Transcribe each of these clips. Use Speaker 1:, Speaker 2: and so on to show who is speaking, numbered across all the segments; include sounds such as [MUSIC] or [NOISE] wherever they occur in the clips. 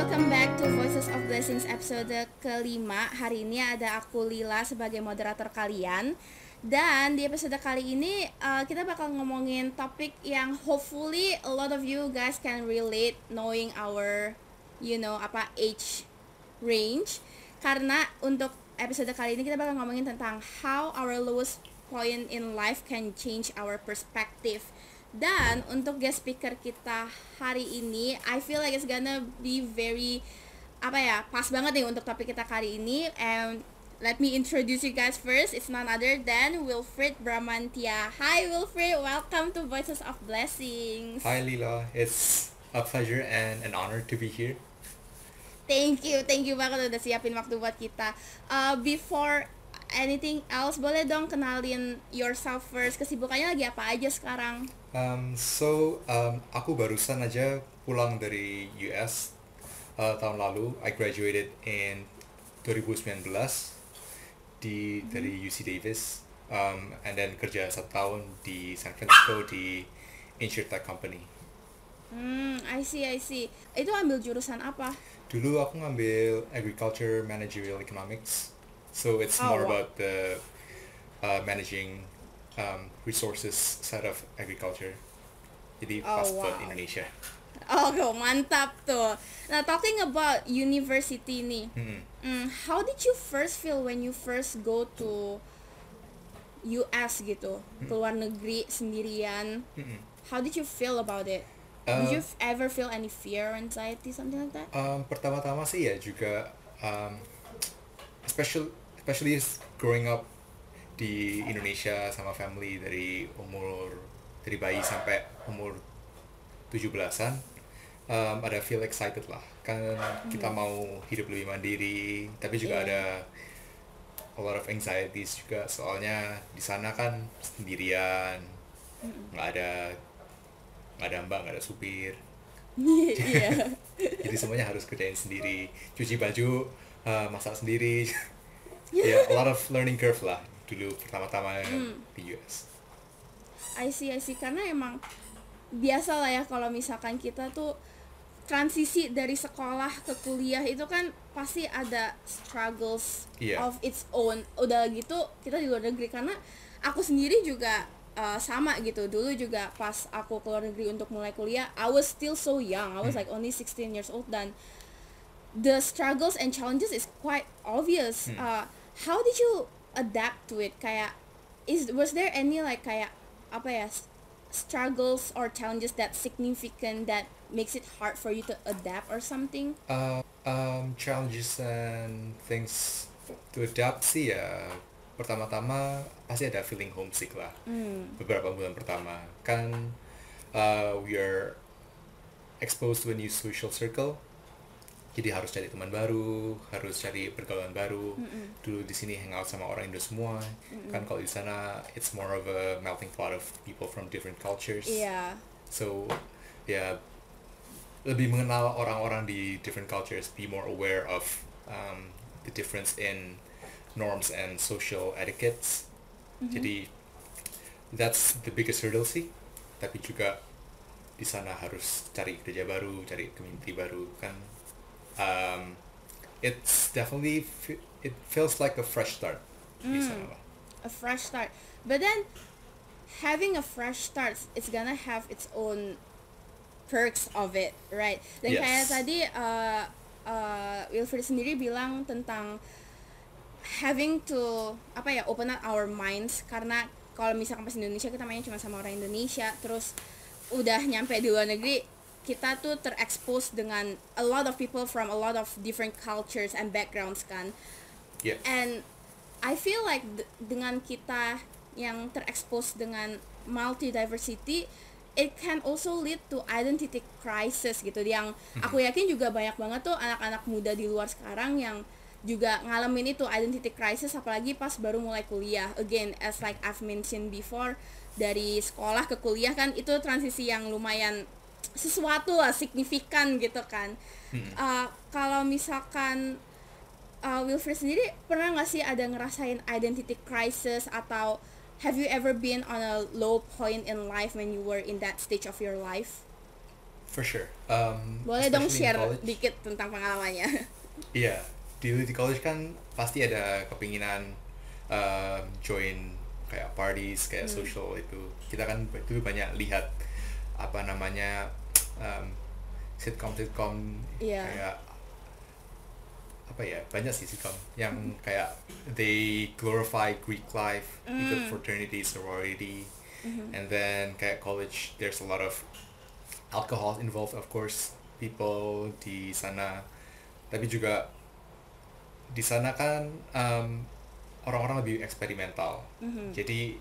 Speaker 1: welcome back to Voices of Blessings episode kelima. Hari ini ada aku Lila sebagai moderator kalian. Dan di episode kali ini uh, kita bakal ngomongin topik yang hopefully a lot of you guys can relate Knowing our, you know, apa age range. Karena untuk episode kali ini kita bakal ngomongin tentang How our lowest point in life can change our perspective dan untuk guest speaker kita hari ini, I feel like it's gonna be very apa ya, pas banget nih untuk topik kita kali ini. And let me introduce you guys first. It's none other than Wilfred Bramantia. Hi Wilfred, welcome to Voices of Blessings.
Speaker 2: Hi Lila, it's a pleasure and an honor to be here.
Speaker 1: Thank you, thank you banget udah siapin waktu buat kita. Uh, before anything else, boleh dong kenalin yourself first. Kesibukannya lagi apa aja sekarang?
Speaker 2: Um, so, um, aku barusan aja pulang dari US uh, tahun lalu. I graduated in 2019 di dari UC Davis, um, and then kerja satu tahun di San Francisco di InsurTech Company.
Speaker 1: Hmm, I see, I see. Itu ambil jurusan apa?
Speaker 2: Dulu aku ngambil Agriculture Managerial Economics, so it's
Speaker 1: Oh,
Speaker 2: more
Speaker 1: wow.
Speaker 2: about the uh, managing um, resources side of agriculture. Jadi
Speaker 1: Oh,
Speaker 2: buat
Speaker 1: wow.
Speaker 2: Indonesia.
Speaker 1: Oh, [LAUGHS] mantap tuh. Nah, talking about university nih.
Speaker 2: Mm-mm.
Speaker 1: Mm, how did you first feel when you first go to US gitu, ke luar negeri sendirian?
Speaker 2: Mm-mm.
Speaker 1: How did you feel about it?
Speaker 2: Uh,
Speaker 1: did you ever feel any fear anxiety, something like that?
Speaker 2: Um, pertama-tama sih ya juga, um, especially especially growing up di Indonesia sama family dari umur dari bayi sampai umur 17-an um, ada feel excited lah. Kan kita mau hidup lebih mandiri tapi juga
Speaker 1: Iya.
Speaker 2: ada a lot of anxieties juga. Soalnya di sana kan sendirian nggak ada nggak ada mbak nggak ada supir. [LAUGHS]
Speaker 1: Iya. [LAUGHS]
Speaker 2: jadi semuanya harus kerjain sendiri. Cuci baju uh, masak sendiri [LAUGHS] ya a lot of learning curve lah dulu pertama-tama di US
Speaker 1: I see, I see. Karena emang biasa lah ya kalau misalkan kita tuh transisi dari sekolah ke kuliah itu kan pasti ada struggles
Speaker 2: Iya.
Speaker 1: of its own. Udah gitu kita di luar negeri karena aku sendiri juga uh, sama gitu. Dulu juga pas aku ke luar negeri untuk mulai kuliah, I was still so young. I was like only 16 years old dan the struggles and challenges is quite obvious. Uh, how did you adapt to it? Kayak is was there any like kayak apa ya struggles or challenges that significant that makes it hard for you to adapt or something?
Speaker 2: Uh, um, challenges and things to adapt sih ya pertama-tama pasti ada feeling homesick lah beberapa bulan pertama kan uh, we are exposed to a new social circle jadi harus cari teman baru harus cari pergaulan baru dulu di sini hangout sama orang Indo semua kan kalau di sana it's more of a melting pot of people from different cultures
Speaker 1: Iya.
Speaker 2: So, ya lebih mengenal orang-orang di different cultures, be more aware of um, the difference in norms and social etiquettes. Jadi, that's the biggest hurdle sih. Tapi juga di sana harus cari kerja baru, cari community baru kan. Um, it's definitely it feels like a fresh start lah.
Speaker 1: a fresh start. But then having a fresh start, it's gonna have its own perks of it, right? Dan
Speaker 2: Yes.
Speaker 1: kayak tadi uh, uh, Wilfried sendiri bilang tentang having to apa ya open up our minds karena kalau misalkan pas di Indonesia kita mainnya cuma sama orang Indonesia terus udah nyampe di luar negeri kita tuh terekspos dengan a lot of people from a lot of different cultures and backgrounds kan.
Speaker 2: Yeah.
Speaker 1: and I feel like dengan kita yang terekspos dengan multi diversity it can also lead to identity crisis gitu. Yang aku yakin juga banyak banget tuh anak-anak muda di luar sekarang yang juga ngalamin itu identity crisis apalagi pas baru mulai kuliah. Again as like I've mentioned before dari sekolah ke kuliah kan itu transisi yang lumayan sesuatu lah signifikan gitu kan Uh, kalau misalkan uh, Wilfred sendiri pernah nggak sih ada ngerasain identity crisis atau have you ever been on a low point in life when you were in that stage of your life?
Speaker 2: for sure um,
Speaker 1: Boleh dong share
Speaker 2: college.
Speaker 1: dikit tentang pengalamannya. [LAUGHS]
Speaker 2: Iya, di di college kan pasti ada kepinginan um, join kayak parties, kayak
Speaker 1: Hmm.
Speaker 2: social itu. Kita kan dulu banyak lihat apa namanya um, sitcom sitcom
Speaker 1: Iya.
Speaker 2: kayak apa ya banyak sih sitcom yang kayak they glorify Greek life, ikut
Speaker 1: Mm.
Speaker 2: fraternity, sorority,
Speaker 1: Mhm.
Speaker 2: and then kayak college there's a lot of alcohol involved of course people di sana tapi juga di sana kan um, orang-orang lebih eksperimental
Speaker 1: Mhm.
Speaker 2: jadi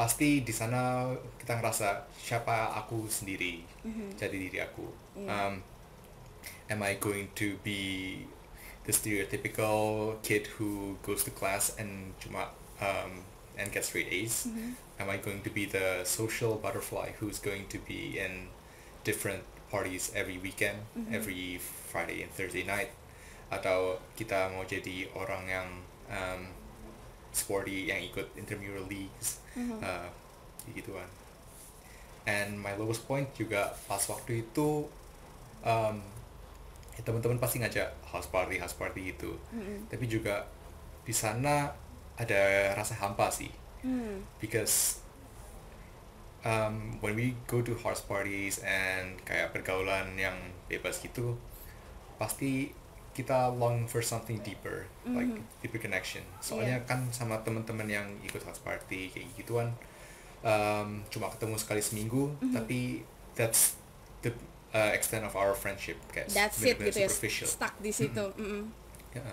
Speaker 2: pasti di sana kita ngerasa siapa aku sendiri
Speaker 1: Mhm.
Speaker 2: jadi diri aku
Speaker 1: Iya.
Speaker 2: um, am I going to be the stereotypical kid who goes to class and cuma um, and gets straight A's
Speaker 1: Mhm.
Speaker 2: am I going to be the social butterfly who's going to be in different parties every weekend,
Speaker 1: Mhm.
Speaker 2: every Friday and Thursday night, atau kita mau jadi orang yang um, sporty yang ikut intramural leagues,
Speaker 1: Mhm.
Speaker 2: uh, gituan. And my lowest point juga pas waktu itu um, ya teman-teman pasti ngajak house party, house party gitu,
Speaker 1: Mhm.
Speaker 2: tapi juga di sana ada rasa hampa sih
Speaker 1: Hmm.
Speaker 2: because um, when we go to house parties and kayak pergaulan yang bebas gitu pasti kita long for something deeper like
Speaker 1: Mhm.
Speaker 2: deeper connection soalnya
Speaker 1: Iya.
Speaker 2: kan sama teman-teman yang ikut house party kayak gituan um, cuma ketemu sekali seminggu
Speaker 1: Mhm.
Speaker 2: tapi that's the uh, extent of our friendship kayak
Speaker 1: That's it
Speaker 2: bener-bener
Speaker 1: gitu ya,
Speaker 2: superficial
Speaker 1: stuck di situ. Mhm.
Speaker 2: Ya,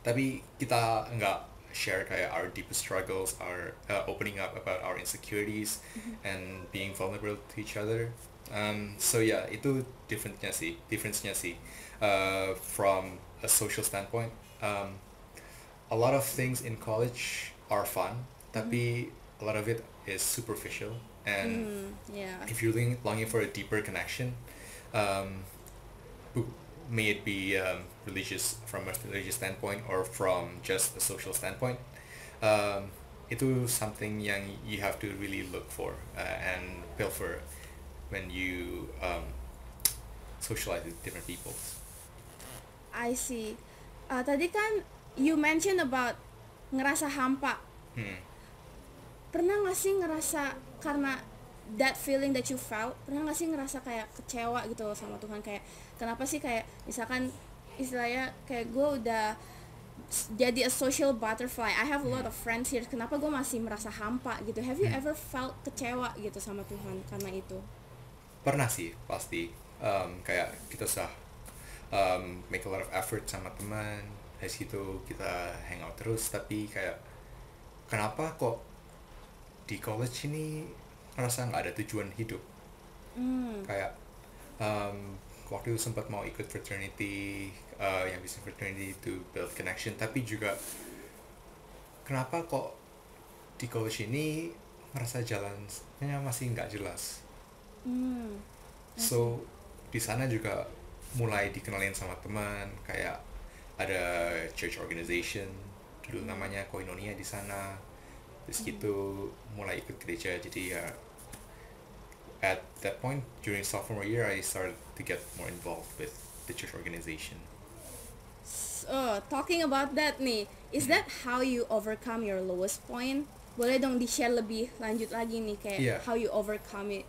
Speaker 2: tapi kita nggak share kayak our deepest struggles, our uh, opening up about our insecurities and being vulnerable to each other. Um, so yeah, itu differentnya sih, difference-nya sih. Uh, from a social standpoint, um, a lot of things in college are fun, tapi a lot of it is superficial and
Speaker 1: Hmm, yeah.
Speaker 2: if you're longing, longing for a deeper connection, um, may it be um, religious from a religious standpoint or from just a social standpoint, um, itu something yang you have to really look for uh, and pilfer when you um, socialize with different people.
Speaker 1: I see. Uh, tadi kan you mention about ngerasa hampa.
Speaker 2: Hmm.
Speaker 1: Pernah nggak sih ngerasa karena that feeling that you felt, pernah nggak sih ngerasa kayak kecewa gitu loh sama Tuhan kayak kenapa sih kayak misalkan istilahnya kayak gue udah jadi a social butterfly. I have a lot of friends here. Kenapa gue masih merasa hampa gitu? Have you
Speaker 2: Hmm.
Speaker 1: ever felt kecewa gitu sama Tuhan karena itu?
Speaker 2: Pernah sih pasti um, kayak kita sudah um, make a lot of effort sama teman, dari situ kita hangout terus. Tapi kayak kenapa kok di college ini ngerasa nggak ada tujuan hidup?
Speaker 1: Hmm.
Speaker 2: kayak um, waktu itu sempat mau ikut fraternity uh, yang bisa fraternity to build connection. Tapi juga kenapa kok di college ini ngerasa jalannya masih nggak jelas?
Speaker 1: Hmm.
Speaker 2: so di sana juga mulai dikenalin sama teman kayak ada church organization dulu namanya koinonia di sana terus gitu mulai ikut gereja jadi ya at that point during sophomore year I started to get more involved with the church organization
Speaker 1: Oh, talking about that nih, is that how you overcome your lowest point? Boleh dong di-share lebih lanjut lagi nih kayak
Speaker 2: Iya.
Speaker 1: how you overcome it.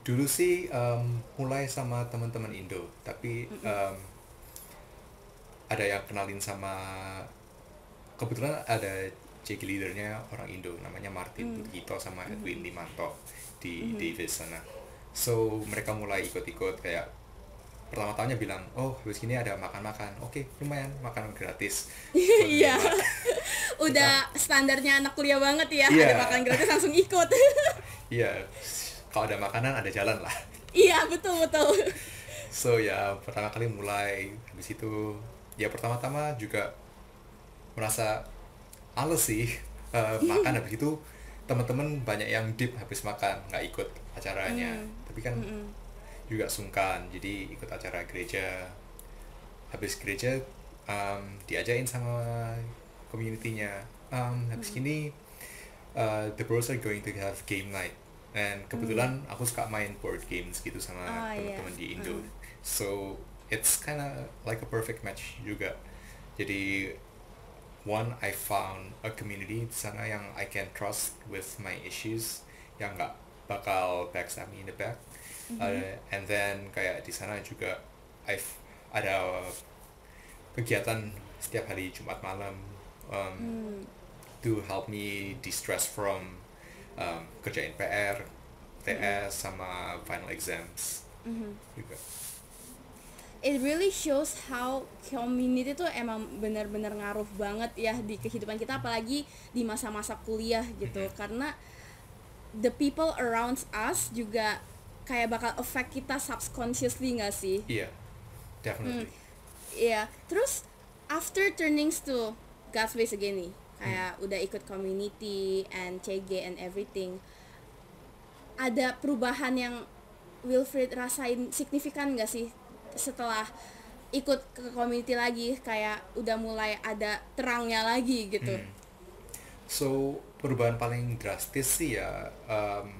Speaker 2: Dulu sih um, mulai sama teman-teman Indo tapi um, ada yang kenalin sama kebetulan ada JG leadernya orang Indo namanya Martin Butito sama Edwin Limanto di Davis sana. So mereka mulai ikut-ikut kayak pertama tahunnya bilang oh habis ini ada makan-makan. Oke lumayan makan gratis. [LAUGHS]
Speaker 1: Iya. Udah. standarnya anak kuliah banget ya,
Speaker 2: Iya.
Speaker 1: ada makan gratis langsung ikut. [LAUGHS]
Speaker 2: iya kalau ada makanan ada jalan lah.
Speaker 1: Iya, betul betul.
Speaker 2: So ya pertama kali mulai habis itu ya pertama-tama juga merasa males sih eh, makan. Habis itu teman-teman banyak yang deep habis makan nggak ikut acaranya.
Speaker 1: Hmm.
Speaker 2: tapi kan
Speaker 1: Mm-mm.
Speaker 2: juga sungkan jadi ikut acara gereja. Habis gereja um, diajain sama community-nya. Um, habis ini uh, the bros are going to have game night and kebetulan aku suka main board games gitu sama
Speaker 1: Oh,
Speaker 2: teman-teman di Indo.
Speaker 1: Hmm.
Speaker 2: so it's kinda like a perfect match juga. Jadi one I found a community di sana yang I can trust with my issues yang nggak bakal backstab me in the back. Uh, and then kayak di sana juga I've ada kegiatan setiap hari Jumat malam um,
Speaker 1: Hmm.
Speaker 2: to help me distress from um, kerjain PR, TS sama final exams
Speaker 1: Mhm.
Speaker 2: juga.
Speaker 1: it really shows how community tuh emang benar-benar ngaruh banget ya di kehidupan kita apalagi di masa-masa kuliah gitu
Speaker 2: Mhm.
Speaker 1: karena the people around us juga kayak bakal affect kita subconsciously nggak sih
Speaker 2: Iya, definitely.
Speaker 1: Iya, terus after turnings to God's Ways again nih, kayak udah ikut community and CG and everything, ada perubahan yang Wilfried rasain signifikan gak sih setelah ikut ke community lagi, kayak udah mulai ada terangnya lagi gitu.
Speaker 2: Hmm. So perubahan paling drastis sih ya um,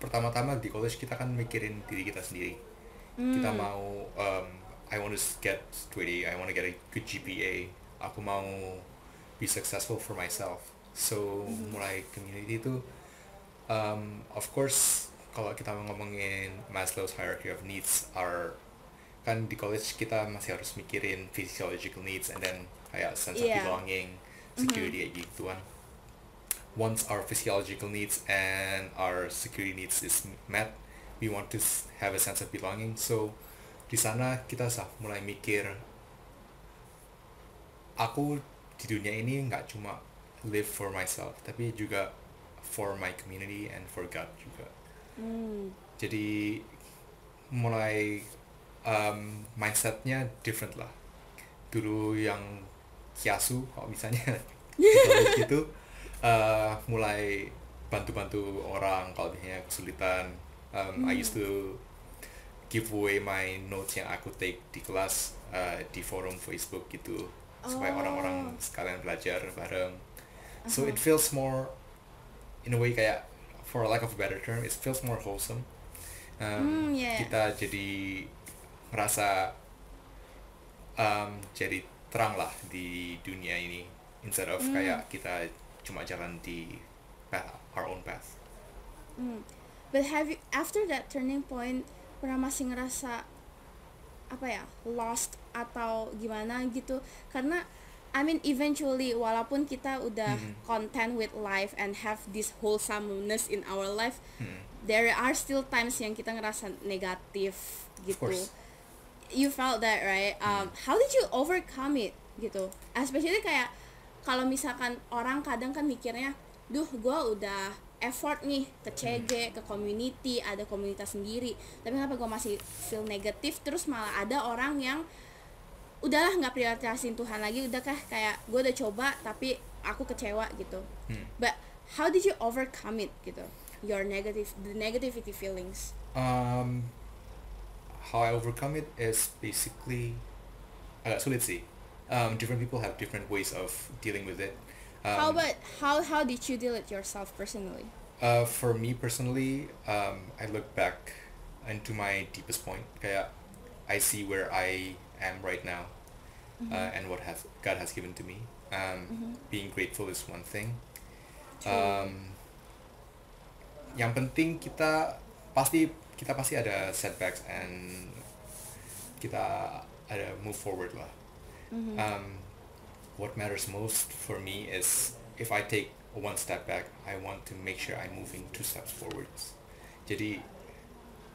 Speaker 2: pertama-tama di college kita kan mikirin diri kita sendiri. Kita mau um, I want to get straight A, I want to get a good GPA. Aku mau be successful for myself. So mulai community itu um, of course kalau kita ngomongin Maslow's hierarchy of needs are kan di college kita masih harus mikirin physiological needs and then kayak sense of
Speaker 1: Iya.
Speaker 2: belonging, security kayak gituan. Once our physiological needs and our security needs is met, we want to have a sense of belonging. So di sana kita sah mulai mikir aku di dunia ini nggak cuma live for myself tapi juga for my community and for God juga.
Speaker 1: Hmm.
Speaker 2: jadi mulai um, mindsetnya different lah. Dulu yang kiasu kalau misalnya [LAUGHS] [LAUGHS] gitu, uh, mulai bantu-bantu orang kalau misalnya kesulitan. Um, I used to give away my notes yang aku take di kelas uh, di forum Facebook gitu supaya
Speaker 1: Oh.
Speaker 2: orang-orang sekalian belajar bareng so
Speaker 1: Uh-huh.
Speaker 2: it feels more in a way kayak for lack of a better term it feels more wholesome um,
Speaker 1: Hmm, yeah.
Speaker 2: kita jadi merasa um, jadi terang lah di dunia ini instead of
Speaker 1: Hmm.
Speaker 2: kayak kita cuma jalan di path, our own path
Speaker 1: Hmm. But have you after that turning point pernah masih ngerasa apa ya lost atau gimana gitu. Karena I mean eventually walaupun kita udah
Speaker 2: Mhm.
Speaker 1: content with life and have this wholesomeness in our life
Speaker 2: Hmm.
Speaker 1: there are still times yang kita ngerasa negatif gitu. you felt that right? Um, how did you overcome it gitu? Especially kayak kalau misalkan orang kadang kan mikirnya duh gue udah effort nih ke CG ke community ada komunitas sendiri tapi kenapa gue masih feel negatif terus malah ada orang yang udahlah nggak prioritasin Tuhan lagi udah kah kayak gue udah coba tapi aku kecewa gitu
Speaker 2: Hmm.
Speaker 1: but how did you overcome it gitu your negative the negativity feelings
Speaker 2: Um, how I overcome it is basically agak sulit sih. Um, different people have different ways of dealing with it. Um,
Speaker 1: how about how how did you deal it yourself personally
Speaker 2: Uh, for me personally, um, I look back into my deepest point. Kayak I see where I am right now, uh, and what has God has given to me. Um, Being grateful is one thing.
Speaker 1: True.
Speaker 2: Um, yang penting kita pasti kita pasti ada setbacks and kita ada move forward lah. Um, what matters most for me is if I take one step back, I want to make sure I'm moving two steps forwards. Jadi,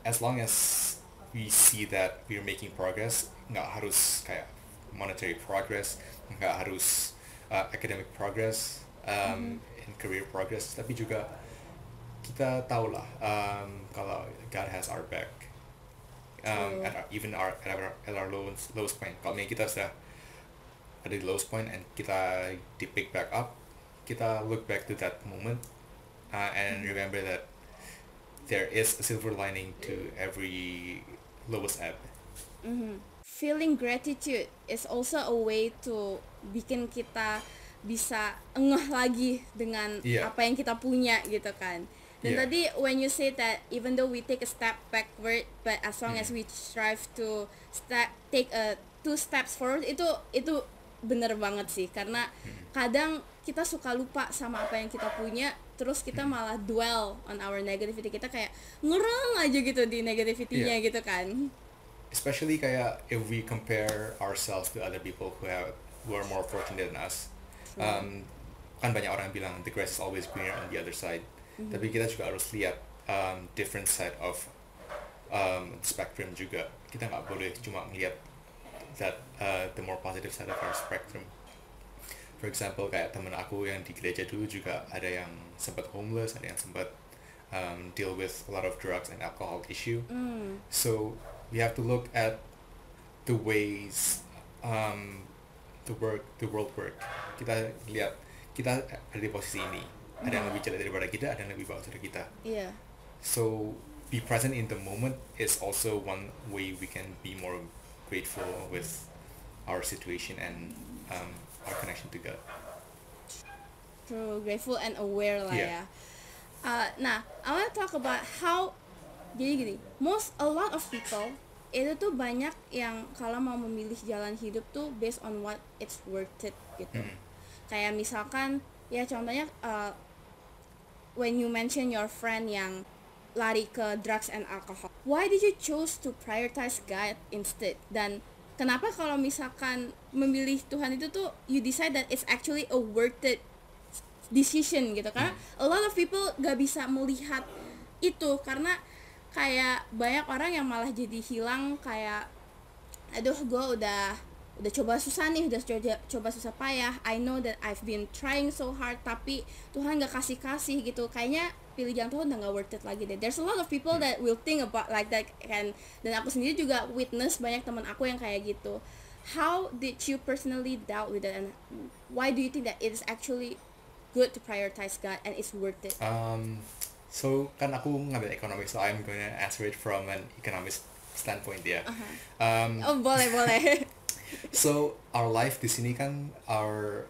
Speaker 2: as long as we see that we're making progress, nggak harus kayak monetary progress, nggak harus uh, academic progress, um, and career progress, tapi juga kita tahu lah um, kalau God has our back. Um, at our, even our at our, at our lowest, lowest point. Kalau kita sudah ada di lowest point and kita di pick back up, kita look back to that moment uh, and remember that there is a silver lining to every lowest ebb.
Speaker 1: Mhm. feeling gratitude is also a way to bikin kita bisa engeh lagi dengan
Speaker 2: Iya.
Speaker 1: apa yang kita punya gitu kan Dan
Speaker 2: Yeah.
Speaker 1: tadi when you say that even though we take a step backward, but as long as we strive to step take a two steps forward itu itu bener banget sih karena kadang kita suka lupa sama apa yang kita punya terus kita malah dwell on our negativity. Kita kayak ngerang aja gitu di negativity-nya
Speaker 2: Iya.
Speaker 1: gitu kan.
Speaker 2: Especially kayak if we compare ourselves to other people who have who are more fortunate than us um, kan banyak orang bilang the grass is always greener on the other side. Tapi kita juga harus lihat um, different side of um, spectrum juga. Kita nggak boleh cuma ngeliat that uh, the more positive side of our spectrum. For example kayak temen aku yang di gereja dulu juga ada yang sempat homeless ada yang sempat um, deal with a lot of drugs and alcohol issue.
Speaker 1: Hmm.
Speaker 2: so we have to look at the ways um, the work the world work. Kita lihat kita ada di posisi ini. Ada yang lebih jelek daripada kita ada yang lebih bagus dari kita.
Speaker 1: Iya.
Speaker 2: So be present in the moment is also one way we can be more grateful with our situation and um, our connection to God
Speaker 1: True, grateful and aware lah
Speaker 2: Yeah.
Speaker 1: ya. Uh, nah, I want to talk about how jadi gini, most a lot of people itu tuh banyak yang kalau mau memilih jalan hidup tuh based on what it's worth it gitu.
Speaker 2: Hmm.
Speaker 1: Kayak misalkan ya contohnya uh, when you mention your friend yang lari ke drugs and alcohol. Why did you choose to prioritize God instead? Dan kenapa kalau misalkan memilih Tuhan itu tuh you decide that it's actually a worth it decision gitu. Karena a lot of people gak bisa melihat itu. Karena kayak banyak orang yang malah jadi hilang kayak aduh gue udah udah coba susah nih udah coba coba susah payah. I know that I've been trying so hard tapi Tuhan gak kasih kasih gitu. Kayaknya pilih jalan Tuhan udah gak worth it lagi deh. There's a lot of people that will think about like that kan. Dan aku sendiri juga witness banyak teman aku yang kayak gitu. How did you personally dealt with it and why do you think that it is actually good to prioritize God and it's worth it?
Speaker 2: Um, so kan aku ngambil economics, so I'm gonna answer it from an economist standpoint ya. Um,
Speaker 1: oh boleh boleh. [LAUGHS]
Speaker 2: so our life di sini kan our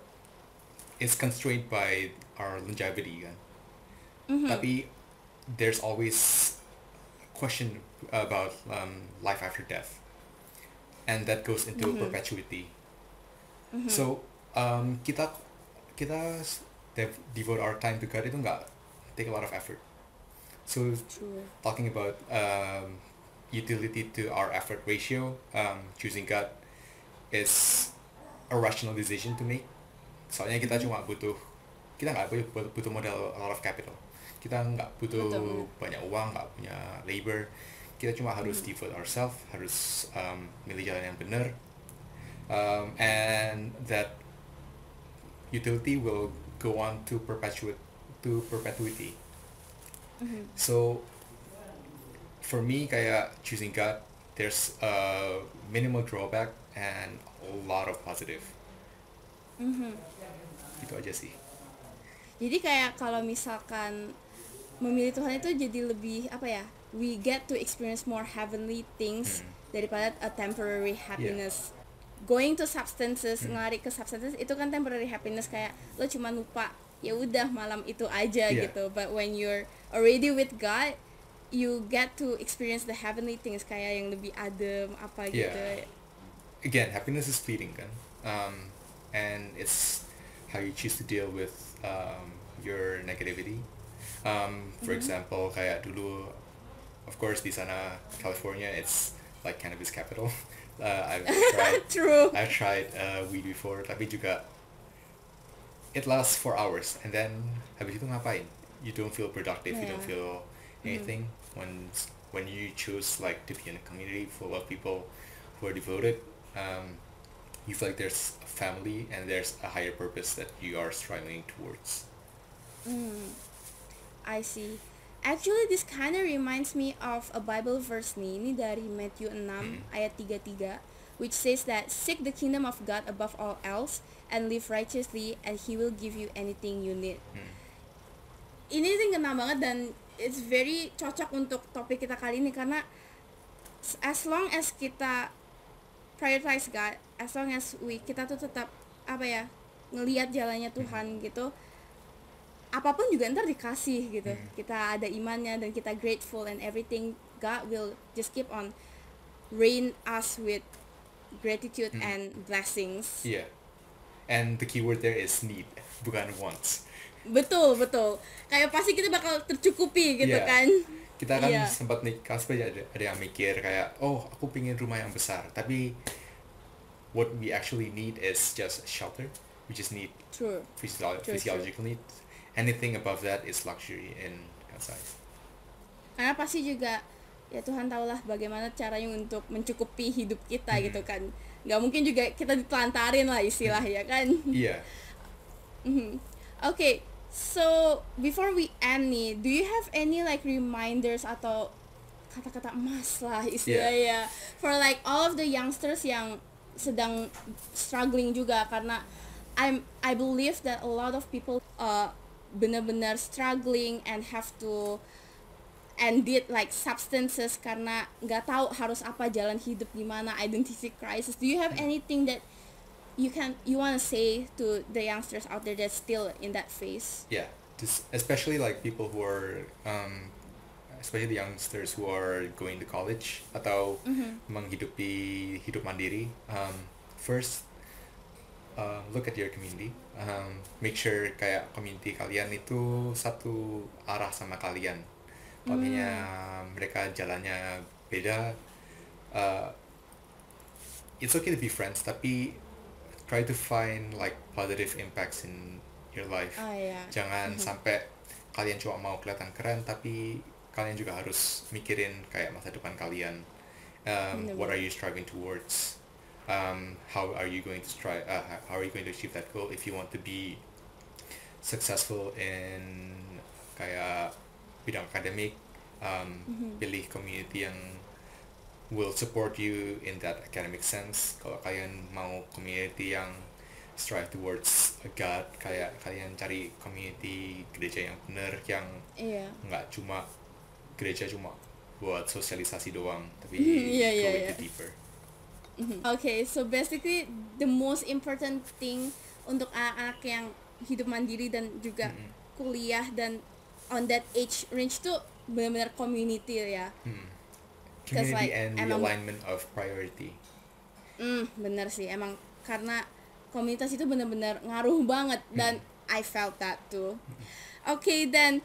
Speaker 2: is constrained by our longevity kan. Tapi there's always question about um, life after death, and that goes into perpetuity. So um, kita kita dev- devote our time to God itu nggak take a lot of effort. So
Speaker 1: True.
Speaker 2: talking about um, utility to our effort ratio, um, choosing God is a rational decision to make. Soalnya kita cuma butuh, kita nggak butuh, butuh modal a lot of capital. Kita nggak butuh
Speaker 1: Betul,
Speaker 2: banyak uang, nggak punya labor. Kita cuma harus devote ourselves, harus um, milih jalan yang benar. Um, and that utility will go on to perpetuate to perpetuity. So for me kayak choosing God there's a minimal drawback and a lot of positive. Itu aja sih.
Speaker 1: Jadi kayak kalau misalkan memilih Tuhan itu jadi lebih apa ya? We get to experience more heavenly things daripada a temporary happiness. Going to substances, ngelari ke substances itu kan temporary happiness kayak lo cuma lupa ya udah malam itu aja
Speaker 2: Yeah.
Speaker 1: gitu. But when you're already with God, you get to experience the heavenly things kayak yang lebih adem apa
Speaker 2: Yeah.
Speaker 1: gitu.
Speaker 2: Again, happiness is fleeting kan. Um, and it's how you choose to deal with um, your negativity. Um, for example, kayak dulu, of course di sana California, it's like cannabis capital. [LAUGHS] Uh, I've [LAUGHS] tried
Speaker 1: True.
Speaker 2: I've tried uh, weed before, tapi juga it lasts four hours, and then habis itu ngapain? You don't feel productive. You don't feel anything when when you choose like to be in a community full of people who are devoted. Um, you feel like there's a family and there's a higher purpose that you are striving towards.
Speaker 1: I see. Actually, this kind of reminds me of a Bible verse nih. Ini dari Matthew 6 ayat 33 which says that seek the kingdom of God above all else and live righteously and he will give you anything you need. Ini tuh kena banget dan it's very cocok untuk topik kita kali ini karena as long as kita prioritize God, as long as we kita tuh tetap apa ya ngelihat jalannya Tuhan gitu, apa pun juga ntar dikasih gitu
Speaker 2: Hmm.
Speaker 1: kita ada imannya dan kita grateful and everything God will just keep on rain us with gratitude
Speaker 2: Hmm.
Speaker 1: and blessings
Speaker 2: Yeah. And the keyword there is need, bukan wants.
Speaker 1: betul betul kayak pasti kita bakal tercukupi gitu
Speaker 2: Iya.
Speaker 1: kan
Speaker 2: Kita kan
Speaker 1: Iya.
Speaker 2: sempat nih, kasih ada, ada yang mikir kayak, oh aku pingin rumah yang besar, tapi what we actually need is just shelter. We just need
Speaker 1: true
Speaker 2: physio-
Speaker 1: True,
Speaker 2: physiological needs. Anything above that is luxury in God's eyes.
Speaker 1: karena pasti juga ya Tuhan tahulah bagaimana caranya untuk mencukupi hidup kita
Speaker 2: Hmm.
Speaker 1: gitu kan nggak mungkin juga kita ditelantarin lah istilah ya kan
Speaker 2: Iya. [LAUGHS]
Speaker 1: Mhm. Okay, so before we end nih, do you have any like reminders atau kata-kata emas lah istilahnya for like all of the youngsters yang sedang struggling juga karena I'm I believe that a lot of people uh benar-benar struggling and have to and did like substances karena nggak tahu harus apa jalan hidup gimana identity crisis. Do you have anything that you can you want to say to the youngsters out there that's still in that phase?
Speaker 2: Yeah, just especially like people who are, um, especially the youngsters who are going to college atau menghidupi hidup mandiri. Um, first, uh, look at your community. Um, make sure kayak community kalian itu satu arah sama kalian. Kalau misalnya mereka jalannya beda, uh, it's okay to be friends, tapi try to find like positive impacts in your life.
Speaker 1: Oh ya.
Speaker 2: jangan sampai kalian cuma mau kelihatan keren tapi kalian juga harus mikirin kayak masa depan kalian. Um, what are you striving towards um, how are you going to strive uh, how are you going to achieve that goal if you want to be successful in kayak bidang akademik um, pilih community yang will support you in that academic sense kalau kalian mau community yang strive towards God kayak kalian cari community gereja yang benar yang
Speaker 1: Iya.
Speaker 2: nggak cuma gereja cuma buat sosialisasi doang tapi
Speaker 1: Mhm, [LAUGHS] iya, iya,
Speaker 2: go
Speaker 1: iya.
Speaker 2: into deeper
Speaker 1: Okay, so basically the most important thing untuk anak-anak yang hidup mandiri dan juga
Speaker 2: Mm-mm.
Speaker 1: kuliah dan on that age range tuh benar-benar community ya. 'Cause,
Speaker 2: community
Speaker 1: like,
Speaker 2: and
Speaker 1: emang-
Speaker 2: alignment of priority
Speaker 1: Hmm, bener sih emang karena komunitas itu benar-benar ngaruh banget dan I felt that too. Okay then,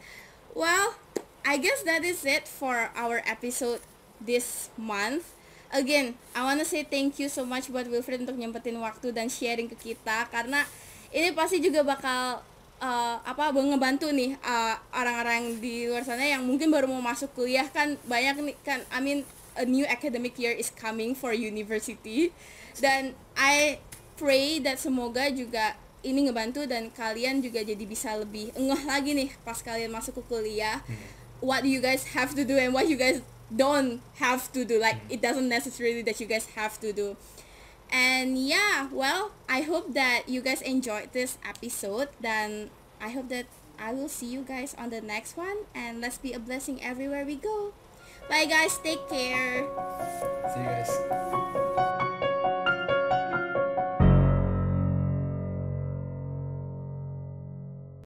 Speaker 1: well, I guess that is it for our episode this month. Again, I wanna say thank you so much buat Wilfred untuk nyempetin waktu dan sharing ke kita karena ini pasti juga bakal uh, apa ngebantu nih uh, orang-orang di luar sana yang mungkin baru mau masuk kuliah kan banyak nih kan I mean a new academic year is coming for university. Dan I pray that semoga juga ini ngebantu dan kalian juga jadi bisa lebih ngeh lagi nih pas kalian masuk ke kuliah. What you guys have to do and what you guys don't have to do like mm. it doesn't necessarily that you guys have to do. And yeah well I hope that you guys enjoyed this episode. Then I hope that I will see you guys on the next one. And let's be a blessing everywhere we go. Bye guys. Take care.
Speaker 2: See you guys